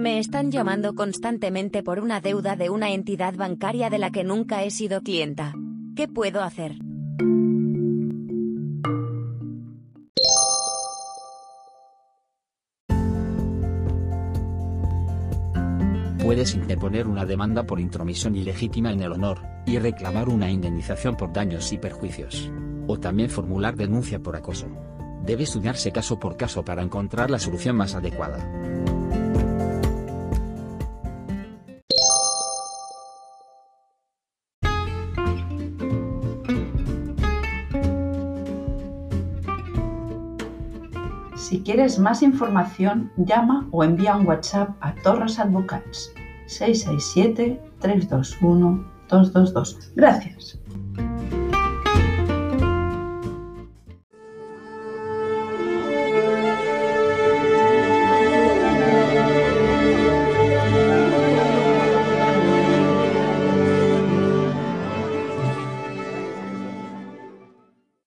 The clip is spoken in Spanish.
Me están llamando constantemente por una deuda de una entidad bancaria de la que nunca he sido clienta. ¿Qué puedo hacer? Puedes interponer una demanda por intromisión ilegítima en el honor, y reclamar una indemnización por daños y perjuicios. O también formular denuncia por acoso. Debe estudiarse caso por caso para encontrar la solución más adecuada. Si quieres más información, llama o envía un WhatsApp a Torres Advocats 667 321 222. Gracias.